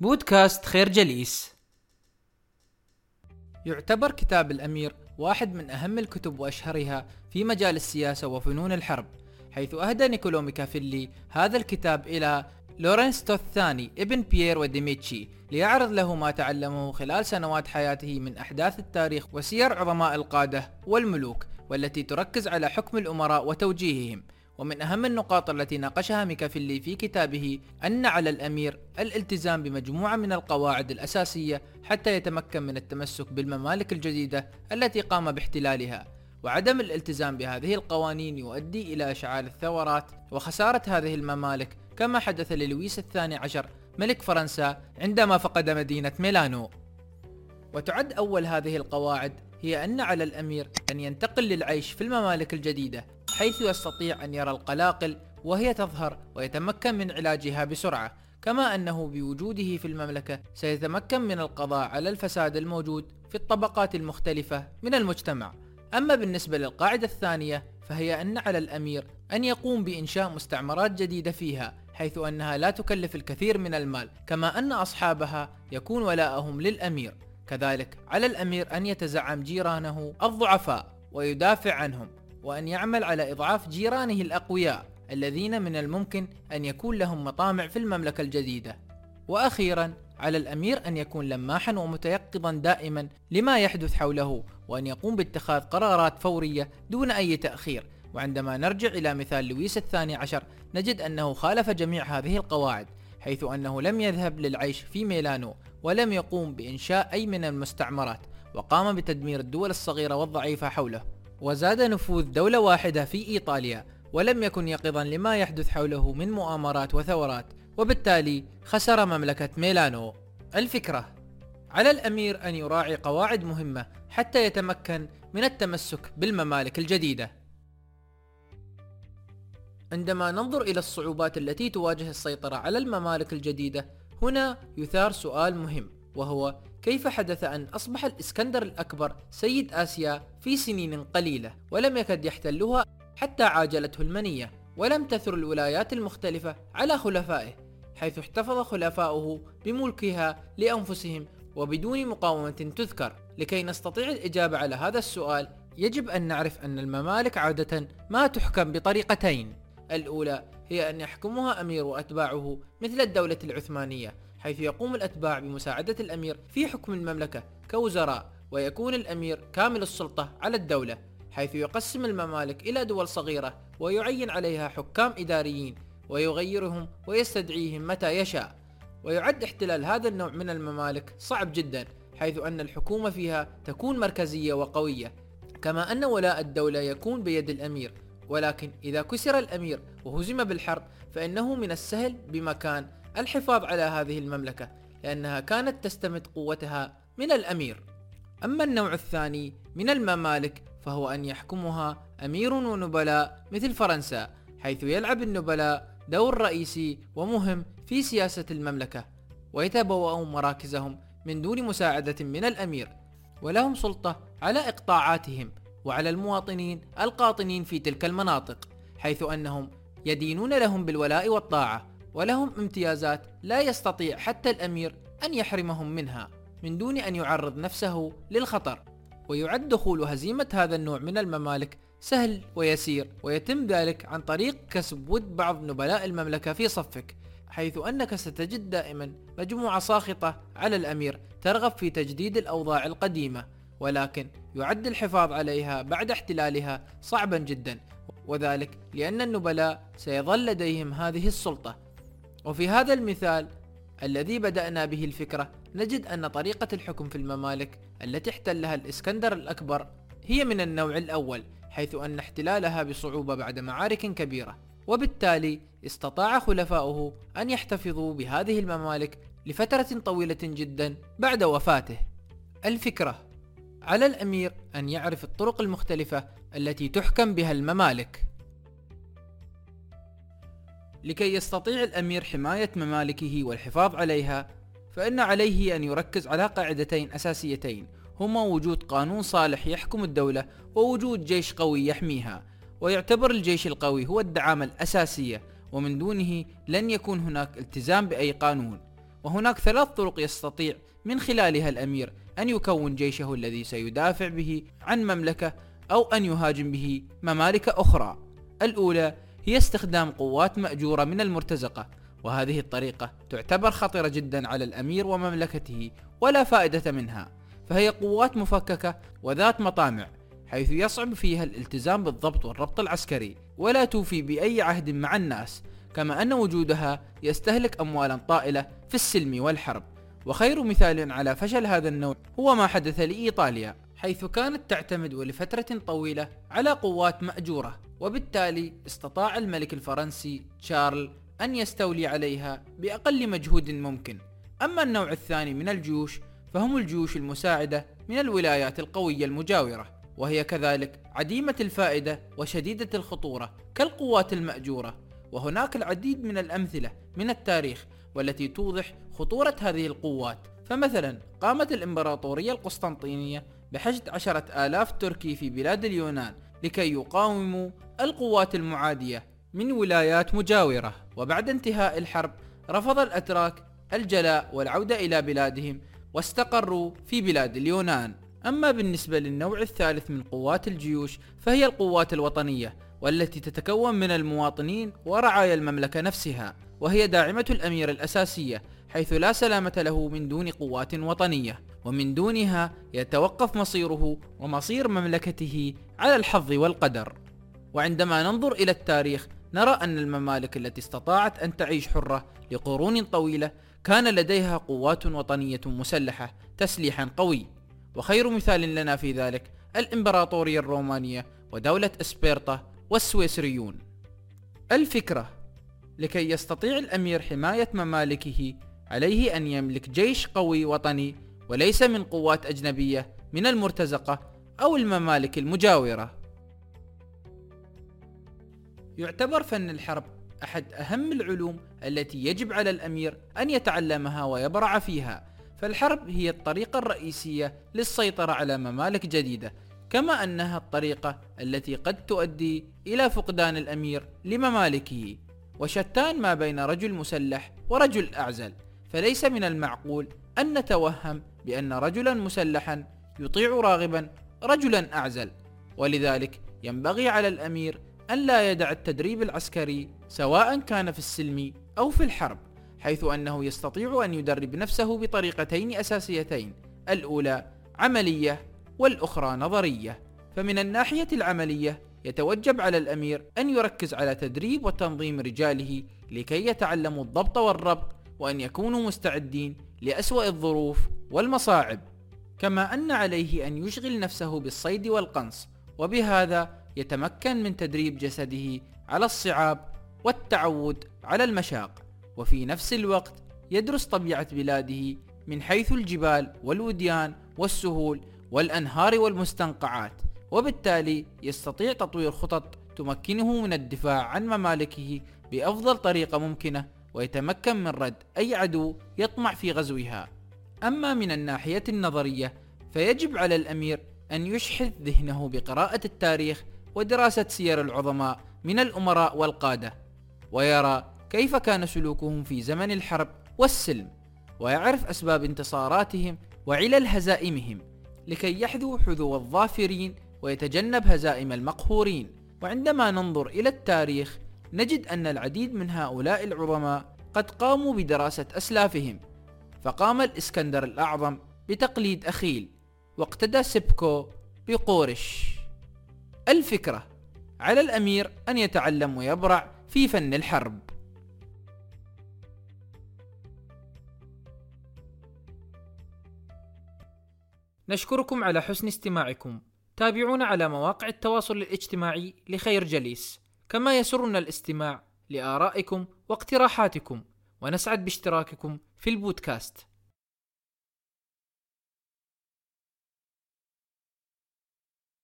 بودكاست خير جليس. يعتبر كتاب الأمير واحد من أهم الكتب وأشهرها في مجال السياسة وفنون الحرب حيث أهدى نيكولو ميكافيلي هذا الكتاب إلى لورنزو الثاني ابن بييرو دي ميديتشي ليعرض له ما تعلمه خلال سنوات حياته من أحداث التاريخ وسير عظماء القادة والملوك والتي تركز على حكم الأمراء وتوجيههم. ومن أهم النقاط التي ناقشها ميكافيلي في كتابه أن على الأمير الالتزام بمجموعة من القواعد الأساسية حتى يتمكن من التمسك بالممالك الجديدة التي قام باحتلالها. وعدم الالتزام بهذه القوانين يؤدي إلى إشعال الثورات وخسارة هذه الممالك كما حدث للويس الثاني عشر ملك فرنسا عندما فقد مدينة ميلانو. وتعد أول هذه القواعد هي أن على الأمير أن ينتقل للعيش في الممالك الجديدة حيث يستطيع أن يرى القلاقل وهي تظهر ويتمكن من علاجها بسرعة كما أنه بوجوده في المملكة سيتمكن من القضاء على الفساد الموجود في الطبقات المختلفة من المجتمع. أما بالنسبة للقاعدة الثانية فهي أن على الأمير أن يقوم بإنشاء مستعمرات جديدة فيها حيث أنها لا تكلف الكثير من المال كما أن أصحابها يكون ولاءهم للأمير. كذلك على الأمير أن يتزعم جيرانه الضعفاء ويدافع عنهم. وأن يعمل على إضعاف جيرانه الأقوياء الذين من الممكن أن يكون لهم مطامع في المملكة الجديدة. وأخيرا على الأمير أن يكون لماحا ومتيقظا دائما لما يحدث حوله وأن يقوم باتخاذ قرارات فورية دون أي تأخير. وعندما نرجع إلى مثال لويس الثاني عشر نجد أنه خالف جميع هذه القواعد حيث أنه لم يذهب للعيش في ميلانو ولم يقوم بإنشاء أي من المستعمرات وقام بتدمير الدول الصغيرة والضعيفة حوله. وزاد نفوذ دولة واحدة في إيطاليا ولم يكن يقظا لما يحدث حوله من مؤامرات وثورات وبالتالي خسر مملكة ميلانو. الفكرة على الأمير أن يراعي قواعد مهمة حتى يتمكن من التمسك بالممالك الجديدة. عندما ننظر إلى الصعوبات التي تواجه السيطرة على الممالك الجديدة هنا يثار سؤال مهم وهو كيف حدث أن أصبح الإسكندر الأكبر سيد آسيا في سنين قليلة ولم يكد يحتلها حتى عاجلته المنية ولم تثر الولايات المختلفة على خلفائه حيث احتفظ خلفاؤه بملكها لأنفسهم وبدون مقاومة تذكر. لكي نستطيع الإجابة على هذا السؤال يجب أن نعرف أن الممالك عادة ما تحكم بطريقتين. الأولى هي أن يحكمها أمير وأتباعه مثل الدولة العثمانية حيث يقوم الأتباع بمساعدة الأمير في حكم المملكة كوزراء ويكون الأمير كامل السلطة على الدولة حيث يقسم الممالك إلى دول صغيرة ويعين عليها حكام إداريين ويغيرهم ويستدعيهم متى يشاء. ويعد احتلال هذا النوع من الممالك صعب جدا حيث أن الحكومة فيها تكون مركزية وقوية كما أن ولاء الدولة يكون بيد الأمير. ولكن إذا كسر الأمير وهزم بالحرب فإنه من السهل بمكان الحفاظ على هذه المملكة لأنها كانت تستمد قوتها من الأمير. أما النوع الثاني من الممالك فهو أن يحكمها أمير ونبلاء مثل فرنسا حيث يلعب النبلاء دور رئيسي ومهم في سياسة المملكة ويتبوأون مراكزهم من دون مساعدة من الأمير ولهم سلطة على إقطاعاتهم. وعلى المواطنين القاطنين في تلك المناطق حيث أنهم يدينون لهم بالولاء والطاعة ولهم امتيازات لا يستطيع حتى الأمير أن يحرمهم منها من دون أن يعرض نفسه للخطر. ويعد دخول هزيمة هذا النوع من الممالك سهل ويسير ويتم ذلك عن طريق كسب ود بعض نبلاء المملكة في صفك حيث أنك ستجد دائما مجموعة ساخطة على الأمير ترغب في تجديد الأوضاع القديمة. ولكن يعد الحفاظ عليها بعد احتلالها صعبا جدا. وذلك لأن النبلاء سيظل لديهم هذه السلطة. وفي هذا المثال الذي بدأنا به الفكرة نجد أن طريقة الحكم في الممالك التي احتلها الإسكندر الأكبر هي من النوع الأول حيث أن احتلالها بصعوبة بعد معارك كبيرة. وبالتالي استطاع خلفاؤه أن يحتفظوا بهذه الممالك لفترة طويلة جدا بعد وفاته. الفكرة على الأمير أن يعرف الطرق المختلفة التي تحكم بها الممالك. لكي يستطيع الأمير حماية ممالكه والحفاظ عليها فإن عليه أن يركز على قاعدتين أساسيتين هما وجود قانون صالح يحكم الدولة ووجود جيش قوي يحميها ويعتبر الجيش القوي هو الدعامة الأساسية ومن دونه لن يكون هناك التزام بأي قانون. وهناك ثلاث طرق يستطيع من خلالها الأمير أن يكون جيشه الذي سيدافع به عن مملكة أو أن يهاجم به ممالك أخرى. الأولى هي استخدام قوات مأجورة من المرتزقة وهذه الطريقة تعتبر خطرة جدا على الأمير ومملكته ولا فائدة منها فهي قوات مفككة وذات مطامع حيث يصعب فيها الالتزام بالضبط والربط العسكري ولا توفي بأي عهد مع الناس كما أن وجودها يستهلك أموالا طائلة في السلم والحرب. وخير مثال على فشل هذا النوع هو ما حدث لإيطاليا حيث كانت تعتمد ولفترة طويلة على قوات مأجورة وبالتالي استطاع الملك الفرنسي تشارل أن يستولي عليها بأقل مجهود ممكن. أما النوع الثاني من الجيوش فهم الجيوش المساعدة من الولايات القوية المجاورة وهي كذلك عديمة الفائدة وشديدة الخطورة كالقوات المأجورة وهناك العديد من الأمثلة من التاريخ والتي توضح خطورة هذه القوات. فمثلا قامت الإمبراطورية القسطنطينية بحشد عشرة آلاف تركي في بلاد اليونان لكي يقاوموا القوات المعادية من ولايات مجاورة. وبعد انتهاء الحرب رفض الأتراك الجلاء والعودة إلى بلادهم واستقروا في بلاد اليونان. أما بالنسبة للنوع الثالث من قوات الجيوش فهي القوات الوطنية. والتي تتكون من المواطنين ورعايا المملكة نفسها وهي داعمة الأمير الأساسية حيث لا سلامة له من دون قوات وطنية ومن دونها يتوقف مصيره ومصير مملكته على الحظ والقدر. وعندما ننظر إلى التاريخ نرى أن الممالك التي استطاعت أن تعيش حرة لقرون طويلة كان لديها قوات وطنية مسلحة تسليحا قوي. وخير مثال لنا في ذلك الإمبراطورية الرومانية ودولة إسبرطة والسويسريون. الفكرة لكي يستطيع الأمير حماية ممالكه عليه أن يملك جيش قوي وطني وليس من قوات أجنبية من المرتزقة أو الممالك المجاورة. يعتبر فن الحرب أحد أهم العلوم التي يجب على الأمير أن يتعلمها ويبرع فيها فالحرب هي الطريقة الرئيسية للسيطرة على ممالك جديدة. كما أنها الطريقة التي قد تؤدي إلى فقدان الأمير لممالكه وشتان ما بين رجل مسلح ورجل أعزل. فليس من المعقول أن نتوهم بأن رجلا مسلحا يطيع راغبا رجلا أعزل. ولذلك ينبغي على الأمير أن لا يدع التدريب العسكري سواء كان في السلم أو في الحرب حيث أنه يستطيع أن يدرب نفسه بطريقتين أساسيتين. الأولى عملية والأخرى نظرية. فمن الناحية العملية يتوجب على الأمير أن يركز على تدريب وتنظيم رجاله لكي يتعلموا الضبط والربط وأن يكونوا مستعدين لأسوأ الظروف والمصاعب. كما أن عليه أن يشغل نفسه بالصيد والقنص وبهذا يتمكن من تدريب جسده على الصعاب والتعود على المشاق. وفي نفس الوقت يدرس طبيعة بلاده من حيث الجبال والوديان والسهول والأنهار والمستنقعات وبالتالي يستطيع تطوير خطط تمكنه من الدفاع عن ممالكه بأفضل طريقة ممكنة ويتمكن من رد أي عدو يطمع في غزوها. أما من الناحية النظرية فيجب على الأمير أن يشحذ ذهنه بقراءة التاريخ ودراسة سير العظماء من الأمراء والقادة ويرى كيف كان سلوكهم في زمن الحرب والسلم ويعرف أسباب انتصاراتهم وعلل هزائمهم. لكي يحذو حذو الظافرين ويتجنب هزائم المقهورين. وعندما ننظر إلى التاريخ نجد أن العديد من هؤلاء العظماء قد قاموا بدراسة أسلافهم. فقام الإسكندر الأعظم بتقليد أخيل واقتدى سبكو بقورش. الفكرة على الأمير أن يتعلم ويبرع في فن الحرب. نشكركم على حسن استماعكم. تابعونا على مواقع التواصل الاجتماعي لخير جليس. كما يسرنا الاستماع لآرائكم واقتراحاتكم. ونسعد باشتراككم في البودكاست.